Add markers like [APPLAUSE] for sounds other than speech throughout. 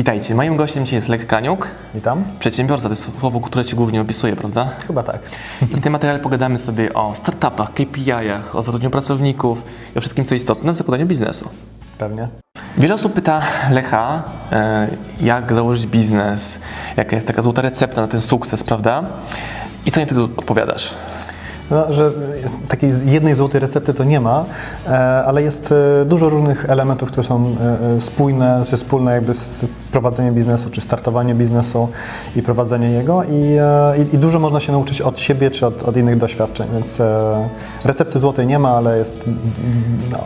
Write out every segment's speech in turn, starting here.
Witajcie, moim gościem dzisiaj jest Lech Kaniuk, Witam. przedsiębiorca, to jest słowo, które Ci głównie opisuje, prawda? Chyba tak. I w tym materiale pogadamy sobie o startupach, KPI-ach, o zatrudnieniu pracowników i o wszystkim, co istotne w zakładaniu biznesu. Pewnie. Wiele osób pyta Lecha, e, jak założyć biznes, jaka jest taka złota recepta na ten sukces, prawda? I co im wtedy odpowiadasz? No, że takiej jednej złotej recepty to nie ma, e, ale jest e, dużo różnych elementów, które są e, spójne, czy wspólne jakby z prowadzeniem biznesu, czy startowanie biznesu i prowadzenie jego i, i, i dużo można się nauczyć od siebie, czy od, od innych doświadczeń, więc recepty złotej nie ma, ale jest no,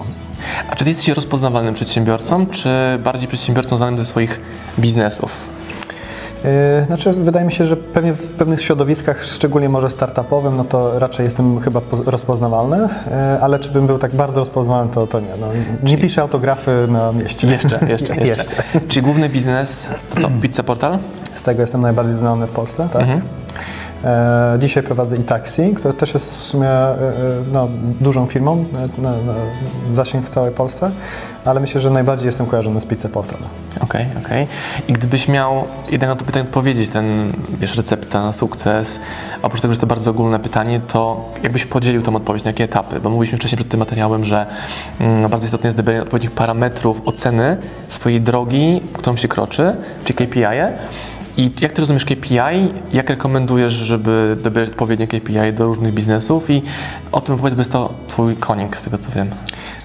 A czy ty jesteś rozpoznawalnym przedsiębiorcą, czy bardziej przedsiębiorcą znanym ze swoich biznesów? Yy, znaczy, wydaje mi się, że pewnie w pewnych środowiskach, szczególnie może startupowym, no to raczej jestem chyba rozpoznawalny, yy, ale czy bym był tak bardzo rozpoznawalny, to, to nie. No, nie piszę autografy na mieście. Jeszcze, [LAUGHS] jeszcze, jeszcze. jeszcze. Czyli główny biznes to co? Pizza Portal? Z tego jestem najbardziej znany w Polsce, tak. Mhm. E, dzisiaj prowadzę e-taxi, które też jest w sumie e, e, no, dużą firmą, zasięg w całej Polsce, ale myślę, że najbardziej jestem kojarzony z Pizza Portal. Okej, okay, okej. Okay. I gdybyś miał jednak na to pytanie odpowiedzieć, ten, wiesz, recepta na sukces, oprócz tego, że to bardzo ogólne pytanie, to jakbyś podzielił tą odpowiedź na jakie etapy? Bo mówiliśmy wcześniej przed tym materiałem, że mm, bardzo istotne jest dobranie odpowiednich parametrów oceny swojej drogi, którą się kroczy, czyli KPI-e, i jak ty rozumiesz KPI? Jak rekomendujesz, żeby dobierać odpowiednie KPI do różnych biznesów? I o tym opowiedz, bo jest to twój konik, z tego co wiem.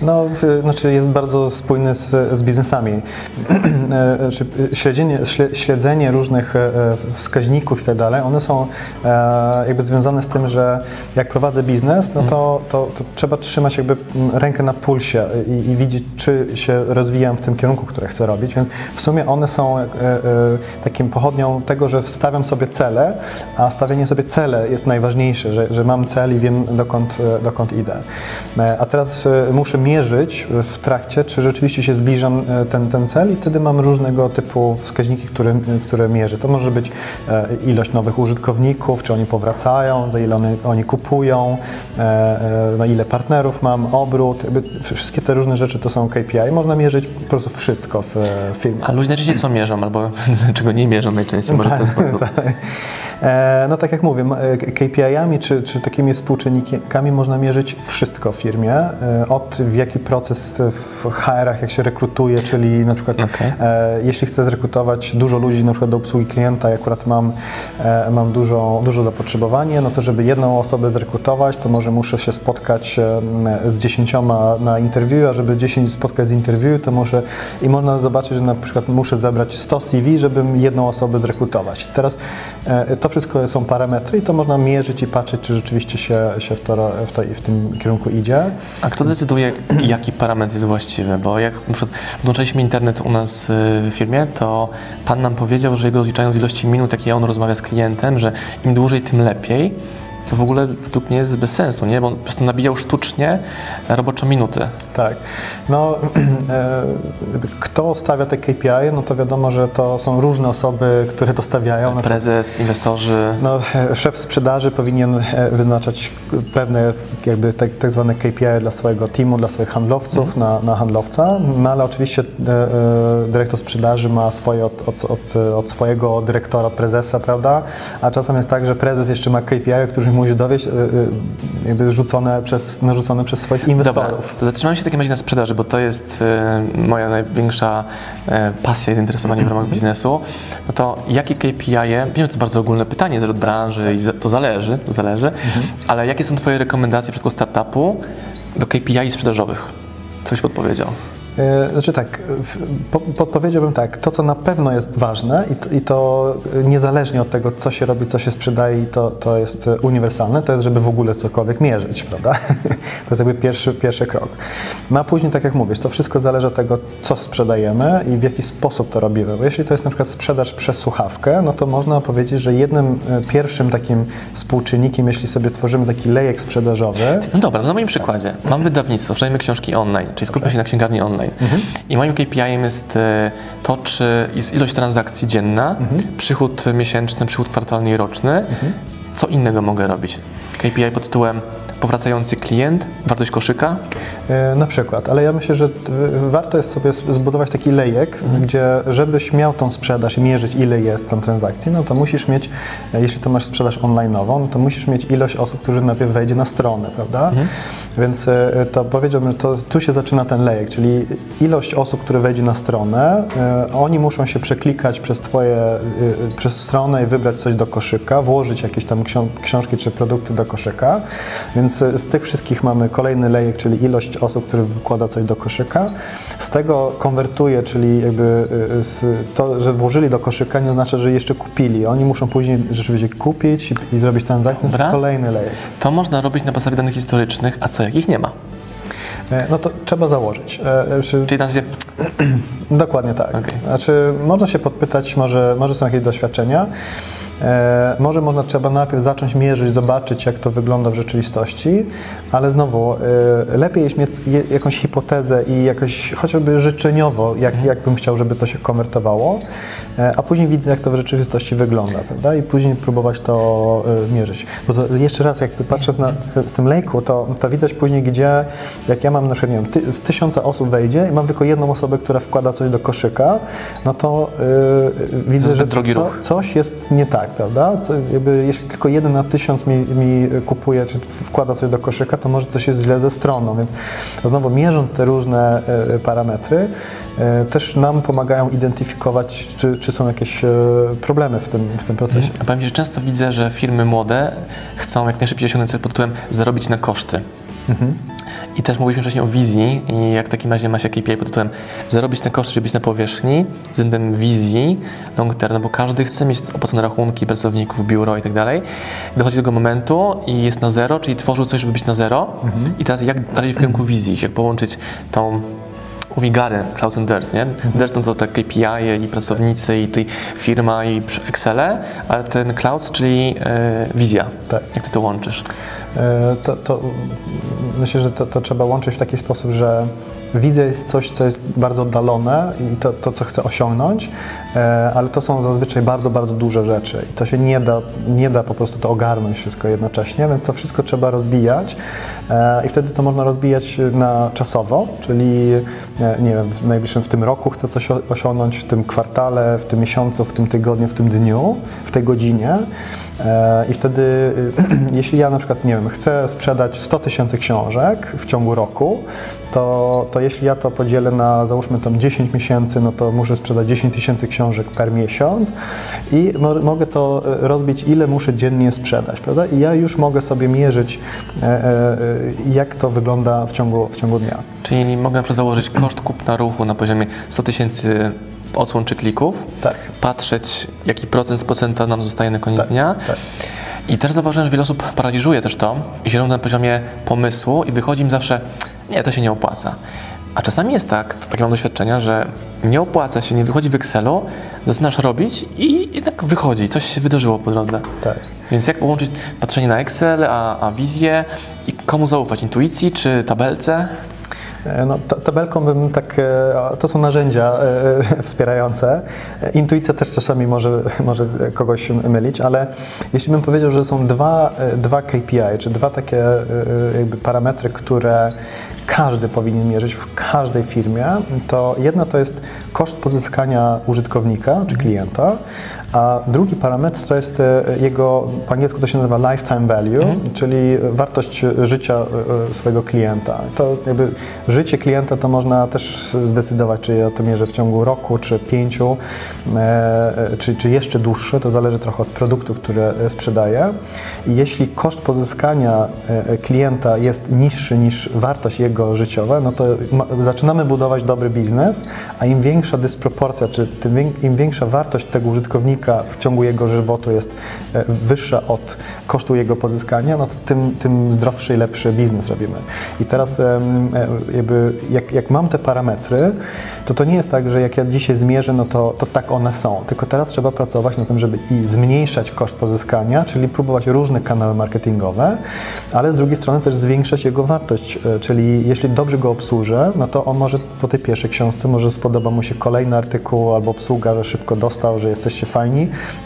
No, znaczy jest bardzo spójny z, z biznesami. [CLEARS THROAT] E, śledzenie, śledzenie różnych e, wskaźników i tak dalej, one są e, jakby związane z tym, że jak prowadzę biznes, no to, to, to trzeba trzymać jakby rękę na pulsie i, i, widzieć, czy się rozwijam w tym kierunku, który chcę robić. Więc w sumie one są takim pochodnią tego, że stawiam sobie cele, a stawianie sobie cele jest najważniejsze, że, że mam cel i wiem dokąd, dokąd idę. A teraz muszę mierzyć w trakcie, czy rzeczywiście się zbliżam e, ten, ten cel i wtedy mam różnego typu wskaźniki, które, które mierzę. To może być e, ilość nowych użytkowników, czy oni powracają, za ile one, oni kupują, e, na ile partnerów mam, obrót, wszystkie te różne rzeczy to są KPI. Można mierzyć po prostu wszystko w firmie. A ludzie najczęściej co mierzą, albo [LAUGHS] czego nie mierzą najczęściej, może w ten sposób. [LAUGHS] Tak. No tak jak mówię, KPI-ami czy, czy takimi współczynnikami można mierzyć wszystko w firmie, od w jaki proces w HR-ach, jak się rekrutuje, czyli na przykład okay. e, jeśli chcę zrekrutować dużo ludzi na przykład do obsługi klienta i akurat mam, e, mam dużo, dużo zapotrzebowanie, no to żeby jedną osobę zrekrutować, to może muszę się spotkać e, z dziesięcioma na interview, a żeby dziesięć spotkać z interview, to może i można zobaczyć, że na przykład muszę zebrać 100 CV, żeby jedną osobę zrekrutować. Teraz e, to wszystko są parametry i to można mierzyć i patrzeć, czy rzeczywiście się, się w, to, w, to, w tym kierunku idzie. A kto decyduje, jaki parametr jest właściwy, bo jak na przykład włączaliśmy internet u nas y, w firmie, to pan nam powiedział, że jego rozliczają z ilości minut, jakie on rozmawia z klientem, że im dłużej, tym lepiej co w ogóle według mnie jest bez sensu, nie? bo on po prostu nabijał sztucznie robocze minuty. Tak. No, [CLEARS THROAT] e, kto stawia te KPI, no to wiadomo, że to są różne osoby, które to stawiają. Prezes, inwestorzy. No, e, szef sprzedaży powinien e, wyznaczać pewne jakby tak, tak zwane KPI dla swojego teamu, dla swoich handlowców mhm. na, na handlowca, no ale oczywiście dyrektor sprzedaży ma swoje od, od, od, od swojego dyrektora, od prezesa, prawda? A czasem jest tak, że prezes jeszcze ma KPI, których musi dowieść, jakby rzucone przez, narzucone przez swoich inwestorów. Dobra, to zatrzymamy się w takim razie na sprzedaży, bo to jest e, moja największa e, pasja i zainteresowanie w ramach mhm. biznesu. No to jakie KPI, wiem, to jest bardzo ogólne pytanie, zależy od branży i to zależy, to zależy, mhm. ale jakie są Twoje rekomendacje w przypadku startupu do KPI sprzedażowych? Coś podpowiedział. E, znaczy tak, podpowiedziałbym tak, to co na pewno jest ważne i to, i to, niezależnie od tego, co się robi, co się sprzedaje, to, to jest uniwersalne, to jest, żeby w ogóle cokolwiek mierzyć, prawda? [LAUGHS] To jest jakby pierwszy, pierwszy krok. No a później, tak jak mówisz, to wszystko zależy od tego, co sprzedajemy i w jaki sposób to robimy. Bo jeśli to jest na przykład sprzedaż przez słuchawkę, no to można powiedzieć, że jednym e, pierwszym takim współczynnikiem, jeśli sobie tworzymy taki lejek sprzedażowy... No dobra, no na moim przykładzie. Mam wydawnictwo, sprzedajemy książki online, czyli skupmy się na księgarni online. Mhm. I moim KPI-em jest e, to, czy jest ilość transakcji dzienna, mhm. przychód miesięczny, przychód kwartalny i roczny. Mhm. Co innego mogę robić? KPI pod tytułem powracający klient, wartość koszyka? E, Na przykład, ale ja myślę, że e, warto jest sobie zbudować taki lejek, gdzie żebyś miał tą sprzedaż i mierzyć ile jest tam transakcji, no to musisz mieć, e, jeśli to masz sprzedaż online'ową, no to musisz mieć ilość osób, którzy najpierw wejdzie na stronę, prawda? Więc e, to powiedziałbym, że to tu się zaczyna ten lejek, czyli ilość osób, które wejdzie na stronę, oni muszą się przeklikać przez twoje, przez stronę i wybrać coś do koszyka, włożyć jakieś tam ksią- książki czy produkty do koszyka, więc e, z tych wszystkich mamy kolejny lejek, czyli ilość osób, które wkłada coś do koszyka. Z tego konwertuje, czyli jakby e, z to, że włożyli do koszyka nie oznacza, że jeszcze kupili. Oni muszą później rzeczywiście kupić i, i zrobić transakcję. Dobra. Kolejny lejek. To można robić na podstawie danych historycznych, a co, jakich nie ma? E, No to trzeba założyć. E, e, Czy, Czyli na zasadzie, [CLEARS THROAT] Dokładnie tak. Okej. Znaczy, można się podpytać, może, może są jakieś doświadczenia. E, może można trzeba najpierw zacząć mierzyć, zobaczyć, jak to wygląda w rzeczywistości, ale znowu e, lepiej jest mieć jakąś hipotezę i jakoś chociażby życzeniowo, jak, jak bym chciał, żeby to się konwertowało, e, a później widzę, jak to w rzeczywistości wygląda, prawda? I później próbować to mierzyć. Bo jeszcze raz, jakby patrząc na, z, tym- z tym lejku, to, to widać później, gdzie, jak ja mam na przykład, nie wiem, ty, z tysiąca osób wejdzie i mam tylko jedną osobę, która wkłada coś do koszyka, no to yy, widzę, że co, coś jest nie tak, prawda? Co, jakby, jeśli tylko jeden na tysiąc mi, mi kupuje, czy wkłada coś do koszyka, to może coś jest źle ze stroną, więc znowu mierząc te różne e, parametry, e, też nam pomagają identyfikować, czy, czy są jakieś e, problemy w tym, w tym procesie. a powiem że często widzę, że firmy młode chcą jak najszybciej osiągnąć cel pod tytułem zarobić na koszty. I też mówiliśmy wcześniej o wizji i jak w takim razie ma się KPI pod tytułem zarobić na koszty, żeby być na powierzchni względem wizji long term, no bo każdy chce mieć opłacone rachunki pracowników, biuro i tak dalej. Dochodzi do tego momentu i jest na zero, czyli tworzył coś, żeby być na zero. I teraz jak dalej w kierunku wizji, jak połączyć tą mówi Gary, Clouds and Dirs, nie? Dirs no to te KPI i pracownicy i tutaj firma i Excele, ale ten Clouds, czyli e, wizja. Tak. Jak ty to łączysz? E, To, to myślę, że to, to trzeba łączyć w taki sposób, że wizja jest coś, co jest bardzo oddalone i to, to co chcę osiągnąć, e, ale to są zazwyczaj bardzo, bardzo duże rzeczy i to się nie da, nie da po prostu to ogarnąć wszystko jednocześnie, więc to wszystko trzeba rozbijać e, i wtedy to można rozbijać na czasowo, czyli e, nie wiem, w najbliższym w tym roku chcę coś osiągnąć, w tym kwartale, w tym miesiącu, w tym tygodniu, w tym dniu, w tej godzinie. E, I wtedy, y, [CLEARS THROAT] jeśli ja na przykład, nie wiem, chcę sprzedać 100 tysięcy książek w ciągu roku, to, to jeśli ja to podzielę na, załóżmy tam 10 miesięcy, no to muszę sprzedać 10 tysięcy książek per miesiąc i mo mogę to y, rozbić, ile muszę dziennie sprzedać, prawda? I ja już mogę sobie mierzyć, e, e, e, jak to wygląda w ciągu, w ciągu dnia. Czyli mogę założyć koszt kupna ruchu na poziomie 100 tysięcy odsłon czy klików, Tak. patrzeć jaki procent z procenta nam zostaje na koniec Tak, dnia. tak. I też zauważyłem, że wiele osób paraliżuje też to i robi na poziomie pomysłu i wychodzi im zawsze, nie, to się nie opłaca. A czasami jest tak, takie mam doświadczenia, że nie opłaca się, nie wychodzi w Excelu, zaczynasz robić i jednak wychodzi, coś się wydarzyło po drodze. Tak. Więc jak połączyć patrzenie na Excel, a, a wizję i komu zaufać? Intuicji czy tabelce? E, No, ta- tabelką bym tak, e, to są narzędzia e, [LAUGHS] wspierające. Intuicja też czasami może, może kogoś mylić, ale jeśli bym powiedział, że są dwa, dwa KPI, czy dwa takie jakby parametry, które każdy powinien mierzyć w każdej firmie, to jedna to jest koszt pozyskania użytkownika czy klienta, a drugi parametr to jest e, jego, po angielsku to się nazywa lifetime value, czyli wartość życia e, swojego klienta. To jakby życie klienta to można też zdecydować, czy ja to mierzę w ciągu roku, czy pięciu, e, e, czy, czy jeszcze dłuższe, to zależy trochę od produktu, który e, sprzedaję. I jeśli koszt pozyskania e, e, klienta jest niższy niż wartość jego życiowa, no to zaczynamy budować dobry biznes, a im większa dysproporcja, czy tym, im większa wartość tego użytkownika w ciągu jego żywotu jest e, wyższa od kosztu jego pozyskania, no to tym, tym zdrowszy i lepszy biznes robimy. I teraz e, jakby jak, jak mam te parametry, to to nie jest tak, że jak ja dzisiaj zmierzę, no to, to tak one są. Tylko teraz trzeba pracować na tym, żeby i zmniejszać koszt pozyskania, czyli próbować różne kanały marketingowe, ale z drugiej strony też zwiększać jego wartość, e, czyli jeśli dobrze go obsłużę, no to on może po tej pierwszej książce, może spodoba mu się kolejny artykuł albo obsługa, że szybko dostał, że jesteście fajni,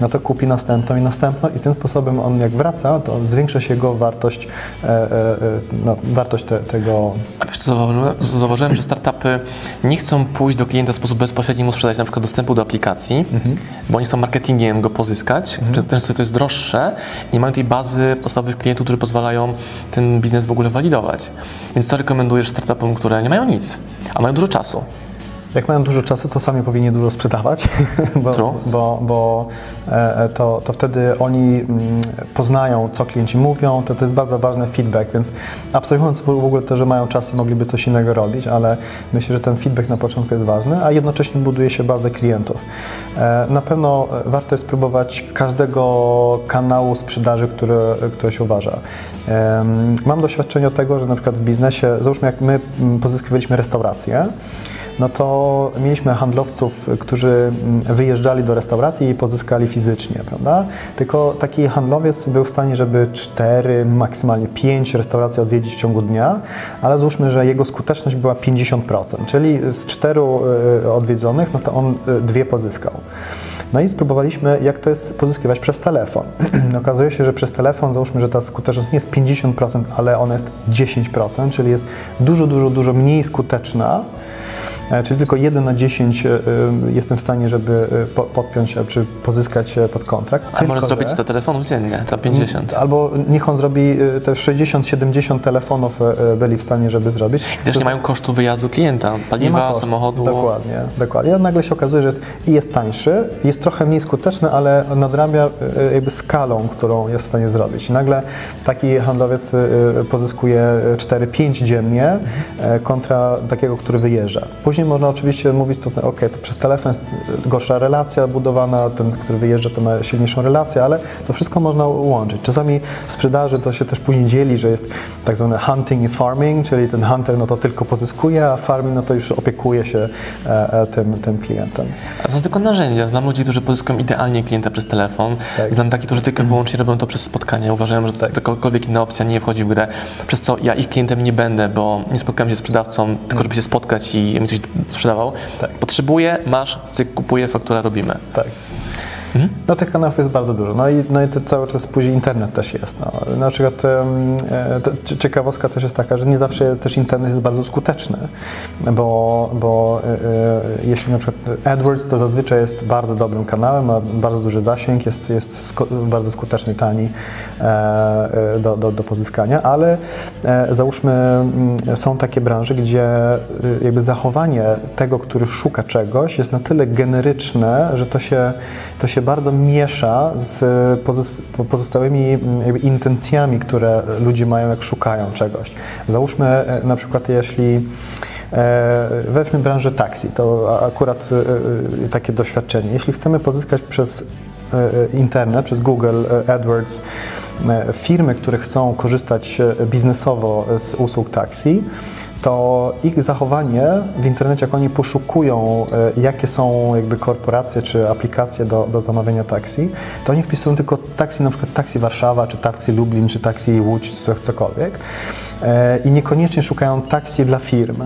no to kupi następną i następną i tym sposobem on jak wraca, to zwiększa się jego wartość, e, e, e, no, wartość te, tego A wiesz co zauważyłem? Zauważyłem, że startupy nie chcą pójść do klienta w sposób bezpośredni mu sprzedać na przykład dostępu do aplikacji, bo oni chcą marketingiem go pozyskać, mhm. często to jest droższe i nie mają tej bazy podstawowych klientów, którzy pozwalają ten biznes w ogóle walidować. Więc co rekomendujesz startupom, które nie mają nic, a mają dużo czasu? Jak mają dużo czasu, to sami powinni dużo sprzedawać, [LAUGHS] bo, bo, bo e, to, to wtedy oni mm, poznają, co klienci mówią, to, to jest bardzo ważny feedback, więc absolwując w w ogóle to, że mają czas i mogliby coś innego robić, ale myślę, że ten feedback na początku jest ważny, a jednocześnie buduje się bazę klientów. E, Na pewno e, warto jest spróbować każdego kanału sprzedaży, który, który się uważa. Mam doświadczenie tego, że na przykład w biznesie, załóżmy jak my mm, pozyskiwaliśmy restaurację, no to mieliśmy handlowców, którzy mm, wyjeżdżali do restauracji i pozyskali fizycznie, prawda? Tylko taki handlowiec był w stanie, żeby cztery, maksymalnie pięć restauracji odwiedzić w ciągu dnia, ale załóżmy, że jego skuteczność była 50%, czyli z czteru y, odwiedzonych, no to on y, dwie pozyskał. No i spróbowaliśmy, jak to jest pozyskiwać przez telefon. [CLEARS THROAT] Okazuje się, że przez telefon, załóżmy, że ta skuteczność nie jest 50%, ale ona jest 10%, czyli jest dużo, dużo, dużo mniej skuteczna. E, Czyli tylko 1 na 10 e, e, jestem w stanie, żeby po- podpiąć czy pozyskać pod kontrakt. A Tylko, możesz zrobić że- 100 telefonów dziennie, za 50. Albo niech on zrobi te 60-70 telefonów byli w stanie, żeby zrobić. I też nie mają kosztu wyjazdu klienta, paliwa, kosztu. samochodu. Dokładnie, dokładnie. A nagle się okazuje, że jest, jest tańszy, jest trochę mniej skuteczny, ale nadrabia jakby skalą, którą jest w stanie zrobić. I nagle taki handlowiec pozyskuje 4-5 dziennie kontra takiego, który wyjeżdża. Później można oczywiście mówić, to ok, to przez telefon jest gorsza relacja budowana, ten, który wyjeżdża, to ma silniejszą relację, ale to wszystko można łączyć. Czasami w sprzedaży to się też później dzieli, że jest tak zwany hunting i farming, czyli ten hunter no to tylko pozyskuje, a farming no to już opiekuje się e, e, tym, tym klientem. A są tylko narzędzia. Znam ludzi, którzy pozyskują idealnie klienta przez telefon. Tak. Znam takich, którzy tylko wyłącznie robią to przez spotkania. Uważają, że Tak. jakakolwiek inna opcja nie wchodzi w grę. Przez co ja ich klientem nie będę, bo nie spotkałem się z sprzedawcą, tylko żeby się spotkać i mi coś sprzedawał. Tak. Potrzebuję, masz, cyk, kupuję, faktura robimy. Tak. No tych kanałów jest bardzo dużo. No i, no i to cały czas później internet też jest. No. Na przykład e, to cie- ciekawostka też jest taka, że nie zawsze też internet jest bardzo skuteczny, bo, bo e, e, jeśli na przykład AdWords to zazwyczaj jest bardzo dobrym kanałem, ma bardzo duży zasięg, jest, jest bardzo skuteczny, tani e, e, do, do, do pozyskania, ale e, załóżmy mm, są takie branże, gdzie jakby zachowanie tego, który szuka czegoś jest na tyle generyczne, że to się, to się bardzo miesza z po- pozostałymi intencjami, które ludzie mają, jak szukają czegoś. Załóżmy e, na przykład, jeśli e, weźmy branżę taksi, to akurat e, e, takie doświadczenie. Jeśli chcemy pozyskać przez e, e, internet, przez Google, e, AdWords, e, firmy, które chcą korzystać e, biznesowo z usług taksi, to ich zachowanie w internecie, jak oni poszukują, e, jakie są jakby korporacje czy aplikacje do, do zamawiania taksi, to oni wpisują tylko taksi, na przykład taksi Warszawa, czy taksi Lublin, czy taksi Łódź, co, cokolwiek. E, I niekoniecznie szukają taksi dla firm.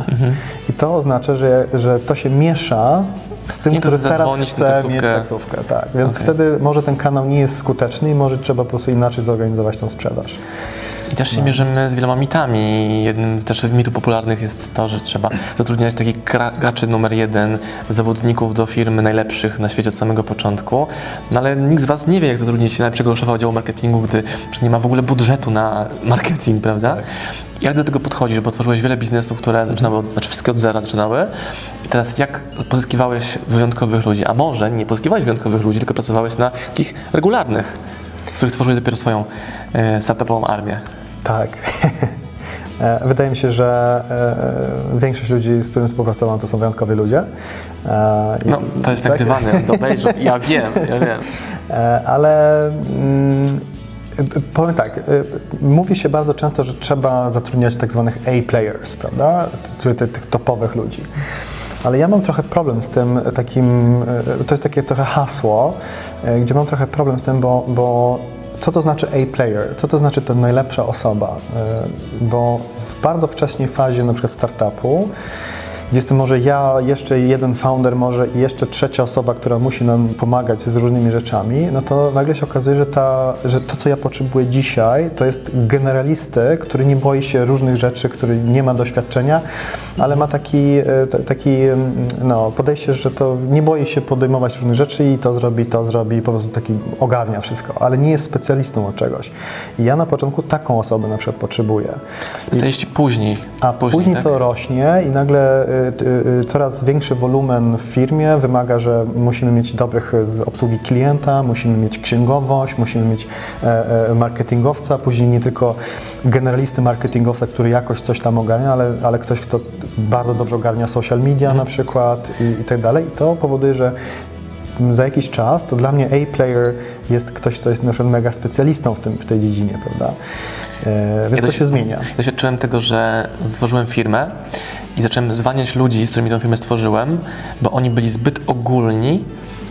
I to oznacza, że, że to się miesza z tym, który teraz chce mieć taksówkę. taksówkę. Tak. Więc Okej. wtedy może ten kanał nie jest skuteczny i może trzeba po prostu inaczej zorganizować tą sprzedaż. I też się mierzymy z wieloma mitami. Jednym też z mitów popularnych jest to, że trzeba zatrudniać takich gra, graczy numer jeden, zawodników do firmy najlepszych na świecie od samego początku. No ale nikt z Was nie wie, jak zatrudnić najlepszego szefa oddziału marketingu, gdy nie ma w ogóle budżetu na marketing, prawda? Jak do tego podchodzisz? Bo otworzyłeś wiele biznesów, które zaczynały, od, znaczy wszystkie od zera zaczynały. I teraz jak pozyskiwałeś wyjątkowych ludzi? A może nie pozyskiwałeś wyjątkowych ludzi, tylko pracowałeś na takich regularnych, z których tworzyłeś dopiero swoją e, startupową armię. Tak. [LAUGHS] E, Wydaje mi się, że e, większość ludzi, z którymi współpracowałem, to są wyjątkowi ludzie. E, i- No, to jest tak? nagrywane, obejrzą. [LAUGHS] Ja wiem, ja wiem. Ale mm, powiem tak, e, mówi się bardzo często, że trzeba zatrudniać tak zwanych A-players, prawda? Czyli tych, topowych ludzi. Ale ja mam trochę problem z tym takim, e, to jest takie trochę hasło, e, gdzie mam trochę problem z tym, bo, bo co to znaczy A-player? Co to znaczy ta najlepsza osoba? Y, Bo w bardzo wcześniej fazie na przykład startupu gdzie jestem może ja, jeszcze jeden founder, może i jeszcze trzecia osoba, która musi nam pomagać z różnymi rzeczami, no to nagle się okazuje, że, ta, że to, co ja potrzebuję dzisiaj, to jest generalisty, który nie boi się różnych rzeczy, który nie ma doświadczenia, ale ma taki, e, taki mm, no, podejście, że to nie boi się podejmować różnych rzeczy i to zrobi, to zrobi, po prostu taki ogarnia wszystko, ale nie jest specjalistą od czegoś. I ja na początku taką osobę na przykład potrzebuję. Specjaliści później. A później, tak? to rośnie i nagle coraz większy wolumen w firmie wymaga, że musimy mieć dobrych z obsługi klienta, musimy mieć księgowość, musimy mieć e, e, marketingowca, później nie tylko generalisty marketingowca, który jakoś coś tam ogarnia, ale, ale ktoś, kto bardzo dobrze ogarnia social media na przykład i, i tak dalej. I to powoduje, że za jakiś czas to dla mnie A-player jest ktoś, kto jest na przykład mega specjalistą w, tym, w tej dziedzinie, prawda? E, więc to się zmienia. Doświadczyłem tego, że stworzyłem firmę i zacząłem zwalniać ludzi, z którymi tę firmę stworzyłem, bo oni byli zbyt ogólni,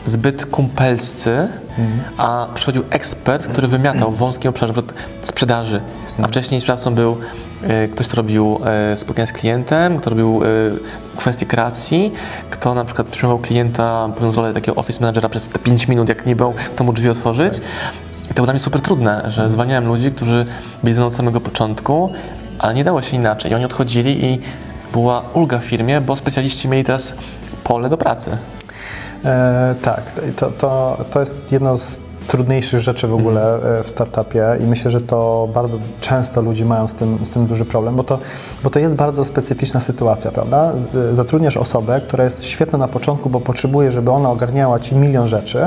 zbyt kumpelscy, a przychodził ekspert, który wymiatał w wąskim obszarze sprzedaży. A wcześniej sprzedawcą był e, ktoś, kto robił e, spotkania z klientem, kto robił e, kwestie kreacji, kto na przykład przyjmował klienta, pełniąc rolę takiego office managera przez te 5 minut, jak nie był, kto mu drzwi otworzyć. I to było dla mnie super trudne, że zwalniałem ludzi, którzy byli ze mną od samego początku, ale nie dało się inaczej. I oni odchodzili i była ulga w firmie, bo specjaliści mieli teraz pole do pracy. E, tak, to, to, to jest jedno z trudniejszych rzeczy w ogóle e, w startupie i myślę, że to bardzo często ludzie mają z tym, z tym duży problem, bo to, bo to jest bardzo specyficzna sytuacja, prawda? Z- Zatrudniasz osobę, która jest świetna na początku, bo potrzebuje, żeby ona ogarniała Ci milion rzeczy,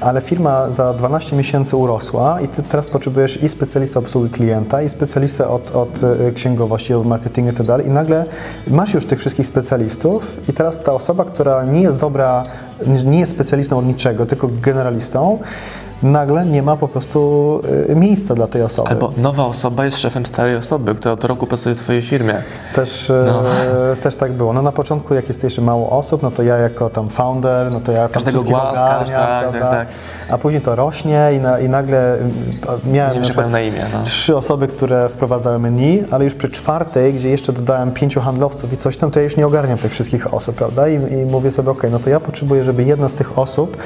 ale firma za 12 miesięcy urosła i Ty teraz potrzebujesz i specjalista obsługi klienta, i specjalistę od, od e, księgowości, od marketingu i tak i nagle masz już tych wszystkich specjalistów i teraz ta osoba, która nie jest dobra, nie jest specjalistą od niczego, tylko generalistą, nagle nie ma po prostu y, miejsca dla tej osoby. Albo nowa osoba jest szefem starej osoby, która od roku pracuje w Twojej firmie. Też, e, No. też tak było. No na początku, jak jest jeszcze mało osób, no to ja jako tam founder, no to ja Każdego głaskasz, tak, tak, tak. A później to rośnie i, na, i nagle mm, miałem Nie na na imię. No. trzy osoby, które wprowadzały menu, ale już przy czwartej, gdzie jeszcze dodałem pięciu handlowców i coś tam, to ja już nie ogarniam tych wszystkich osób, prawda? I, i mówię sobie, ok, no to ja potrzebuję, żeby jedna z tych osób,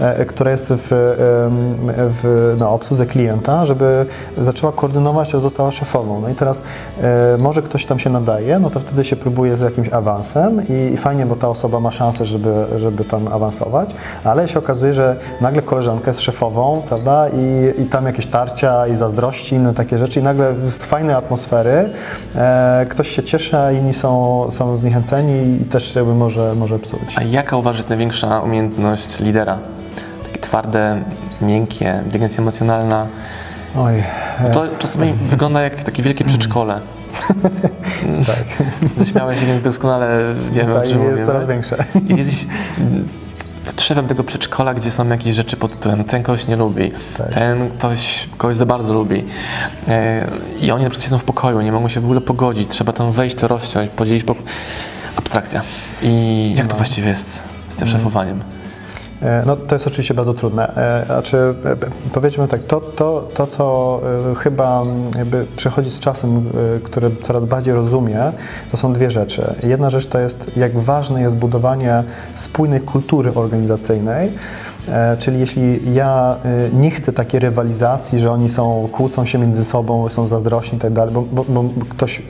e, która jest w, em, w, na obsłudze klienta, żeby zaczęła koordynować, a została szefową. No i teraz e, może ktoś tam się nadaje, no to wtedy się próbuje z jakimś awansem i, i fajnie, bo ta osoba ma szansę, żeby, żeby tam awansować, ale się okazuje, że nagle koleżanka jest szefową, prawda? I, i tam jakieś tarcia i zazdrości, inne takie rzeczy i nagle z fajnej atmosfery e, ktoś się cieszy, a inni są, są zniechęceni i też jakby może, może psuć. A jaka uważasz jest największa umiejętność lidera? Twarde, miękkie, inteligencja emocjonalna. Oj, Bo to czasami wygląda jak takie wielkie przedszkole. [LAUGHS] tak. [LAUGHS] Zaśmiałeś się, więc doskonale wiemy, o Tutaj czym jest coraz większe. I jesteś mm, szefem tego przedszkola, gdzie są jakieś rzeczy pod tytułem ten kogoś nie lubi, Tak. ten ktoś kogoś za bardzo lubi. E, I oni na przykład siedzą w pokoju, nie mogą się w ogóle pogodzić, trzeba tam wejść, to rozciąć, podzielić po... Abstrakcja. I jak to No. właściwie jest z tym szefowaniem? E, No, to jest oczywiście bardzo trudne. E, Znaczy, e, powiedzmy tak, to, to, to co chyba jakby przychodzi z czasem, które coraz bardziej rozumie, to są dwie rzeczy. Jedna rzecz to jest, jak ważne jest budowanie spójnej kultury organizacyjnej, Czyli jeśli ja e, nie chcę takiej rywalizacji, że oni są, kłócą się między sobą, są zazdrośni i tak dalej, bo, bo, bo ktoś,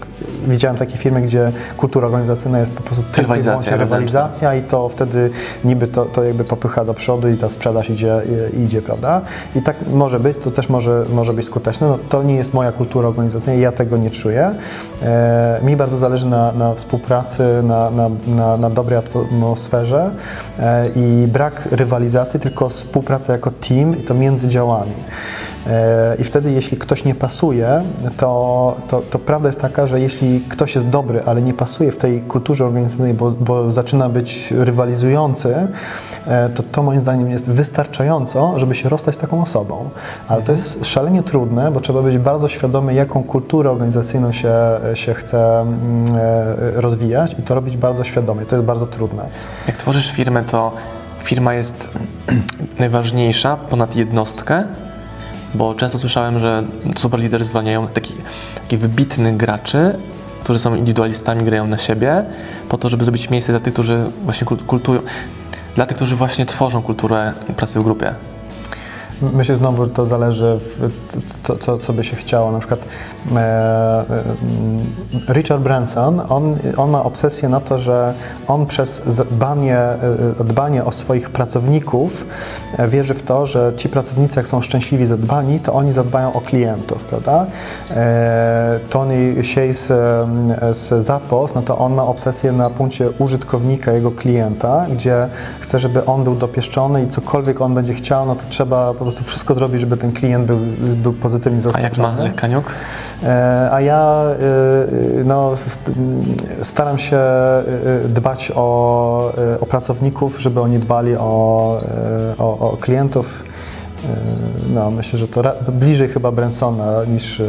widziałem takie firmy, gdzie kultura organizacyjna jest po prostu tylko Rywalizacja rywalizacja i to wtedy niby to, to jakby popycha do przodu i ta sprzedaż idzie, idzie, prawda? I tak może być, to też może, może być skuteczne. No, to nie jest moja kultura organizacyjna ja tego nie czuję. E, mi bardzo zależy na, na współpracy, na, na, na, na dobrej atmosferze e, i brak rywalizacji, tylko współpraca jako team i to między działami. E, I wtedy, jeśli ktoś nie pasuje, to, to, to prawda jest taka, że jeśli ktoś jest dobry, ale nie pasuje w tej kulturze organizacyjnej, bo, bo zaczyna być rywalizujący, e, to to moim zdaniem jest wystarczająco, żeby się rozstać z taką osobą. Ale to jest szalenie trudne, bo trzeba być bardzo świadomy, jaką kulturę organizacyjną się, się chce mm, e, rozwijać i to robić bardzo świadomie. To jest bardzo trudne. Jak tworzysz firmę, to firma jest [CLEARS THROAT] najważniejsza ponad jednostkę, Bo często słyszałem, że super liderzy zwalniają takich taki wybitnych graczy, którzy są indywidualistami, grają na siebie, po to, żeby zrobić miejsce dla tych, którzy właśnie kul- kultują, dla tych, którzy właśnie tworzą kulturę pracy w grupie. Myślę znowu, że to zależy, w, co, co, co by się chciało. Na przykład e, e, Richard Branson, on, on ma obsesję na to, że on przez dbanie, e, dbanie o swoich pracowników e, wierzy w to, że ci pracownicy, jak są szczęśliwi, zadbani, to oni zadbają o klientów, prawda? E, Tony Shea z, z Zappos, no to on ma obsesję na punkcie użytkownika, jego klienta, gdzie chce, żeby on był dopieszczony i cokolwiek on będzie chciał, no to trzeba po prostu wszystko zrobić, żeby ten klient był, był pozytywnie A zaskoczony. jak ma Lekaniuk? E, A ja e, no, staram się e, dbać o, o pracowników, żeby oni dbali o, o, o klientów. No, myślę, że to bliżej chyba Bransona niż,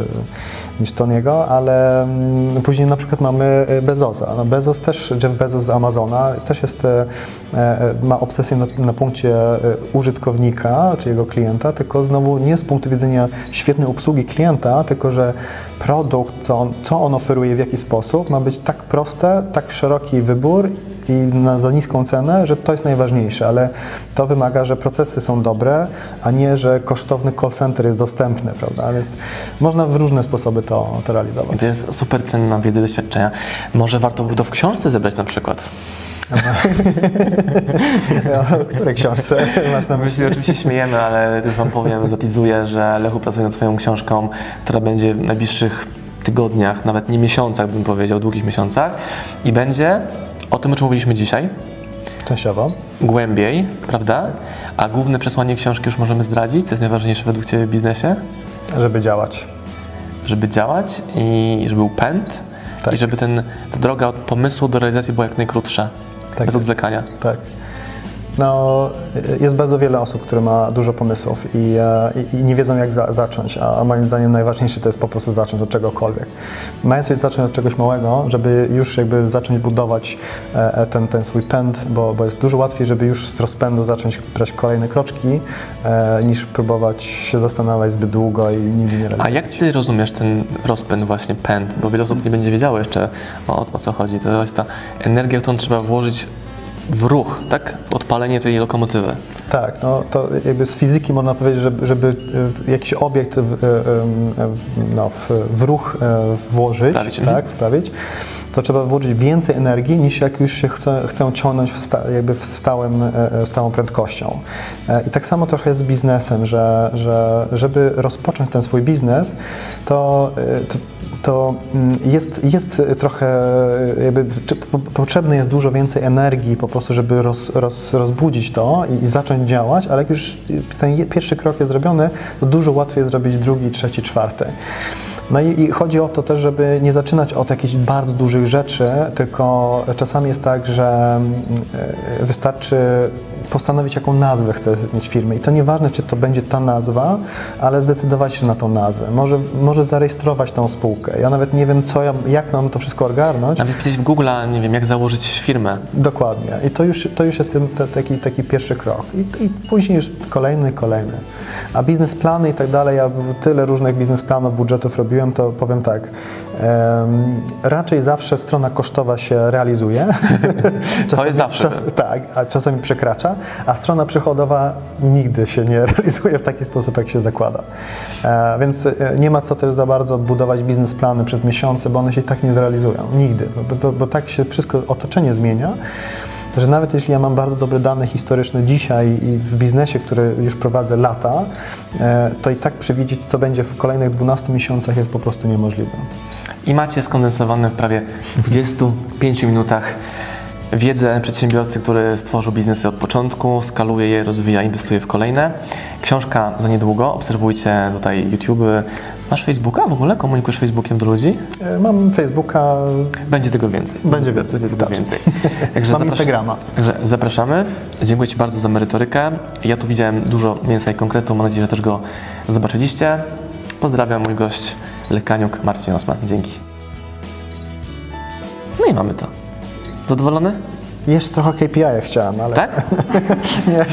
niż Tony'ego, ale mm, później na przykład mamy Bezosa. No Bezos też, Jeff Bezos z Amazona też jest, e, e, ma obsesję na, na punkcie e, użytkownika, czy jego klienta, tylko znowu nie z punktu widzenia świetnej obsługi klienta, tylko że produkt, co on, co on oferuje, w jaki sposób, ma być tak proste, tak szeroki wybór i na, za niską cenę, że to jest najważniejsze, ale to wymaga, że procesy są dobre, a nie, że kosztowny call center jest dostępny, prawda? Więc można w różne sposoby to, to realizować. I to jest super cenna wiedza, doświadczenia. Może warto by to w książce zebrać na przykład. [LAUGHS] O której książce [LAUGHS] masz na My myśli? oczywiście śmiejemy, ale już Wam powiem, zatizuję, że Lechu pracuje nad swoją książką, która będzie w najbliższych tygodniach, nawet nie miesiącach, bym powiedział, długich miesiącach i będzie o tym, o czym mówiliśmy dzisiaj, Częściowo. głębiej, prawda? A główne przesłanie książki już możemy zdradzić, co jest najważniejsze według Ciebie w biznesie? Żeby działać. Żeby działać i żeby był pęd Tak. i żeby ten, ta droga od pomysłu do realizacji była jak najkrótsza, Tak bez odwlekania. Tak. No, jest bardzo wiele osób, które ma dużo pomysłów i, e, i, i nie wiedzą, jak za, zacząć, a, a moim zdaniem najważniejsze to jest po prostu zacząć od czegokolwiek. Mając coś zacząć od czegoś małego, żeby już jakby zacząć budować e, e, ten, ten swój pęd, bo, bo jest dużo łatwiej, żeby już z rozpędu zacząć brać kolejne kroczki, niż próbować się zastanawiać zbyt długo i nigdy nie A realizować. jak Ty rozumiesz ten rozpęd właśnie, pęd? Bo wiele osób nie będzie wiedziało jeszcze o, o co chodzi. To jest ta energia, którą trzeba włożyć w ruch, tak? W odpalenie tej lokomotywy. Tak, no to jakby z fizyki można powiedzieć, żeby, żeby e, jakiś obiekt w, e, e, no, w, w ruch włożyć, Wprawić, tak, mhm. wprawić, to trzeba włożyć więcej energii niż jak już się chce, chcą ciągnąć w sta, jakby w stałym, stałą prędkością. I tak samo trochę jest z biznesem, że, że żeby rozpocząć ten swój biznes, to, to to mm, jest, jest trochę, jakby, potrzebne jest dużo więcej energii po prostu, żeby roz, roz, rozbudzić to i, i zacząć działać, ale jak już ten pierwszy krok jest zrobiony, to dużo łatwiej zrobić drugi, trzeci, czwarty. No i, i chodzi o to też, żeby nie zaczynać od jakichś bardzo dużych rzeczy, tylko czasami jest tak, że mm, e, wystarczy postanowić, jaką nazwę chce mieć firmy. I to nieważne, czy to będzie ta nazwa, ale zdecydować się na tą nazwę. Może, może zarejestrować tą spółkę. Ja nawet nie wiem, co ja, jak mam to wszystko ogarnąć. Nawet wpisać w Google, nie wiem, jak założyć firmę. Dokładnie. I to już, to już jest ten, te, taki, taki pierwszy krok. I, I później już kolejny, kolejny. A biznesplany i tak dalej, ja tyle różnych biznesplanów, budżetów robiłem, to powiem tak. em, raczej zawsze strona kosztowa się realizuje. [LAUGHS] [LAUGHS] Czasami- zawsze. Czas, tak, a czasami przekracza, a strona przychodowa nigdy się nie [LAUGHS] realizuje w taki sposób, jak się zakłada. E, więc e, nie ma co też za bardzo budować biznesplany przez miesiące, bo one się tak nie zrealizują. Nigdy. Bo, bo, bo tak się wszystko, otoczenie zmienia, że nawet jeśli ja mam bardzo dobre dane historyczne dzisiaj i w biznesie, który już prowadzę lata, e, to i tak przewidzieć, co będzie w kolejnych 12 miesiącach jest po prostu niemożliwe. I macie skondensowane w prawie 25 minutach wiedzę przedsiębiorcy, który stworzył biznesy od początku, skaluje je, rozwija, inwestuje w kolejne. Książka za niedługo, obserwujcie tutaj YouTube. Masz Facebooka w ogóle? Komunikujesz Facebookiem do ludzi? E, Mam Facebooka, Będzie tego więcej. Będzie więcej, Będzie tego tak. więcej. [LAUGHS] Także mam Instagrama. Także zapraszamy. Dziękuję Ci bardzo za merytorykę. Ja tu widziałem dużo mięsa i konkretu. Mam nadzieję, że też go zobaczyliście. Pozdrawiam, mój gość Lekaniuk, Marcin Osman. Dzięki. No i mamy to. Zadowolony? Jeszcze trochę KPI chciałem, ale Tak? [LAUGHS] nie.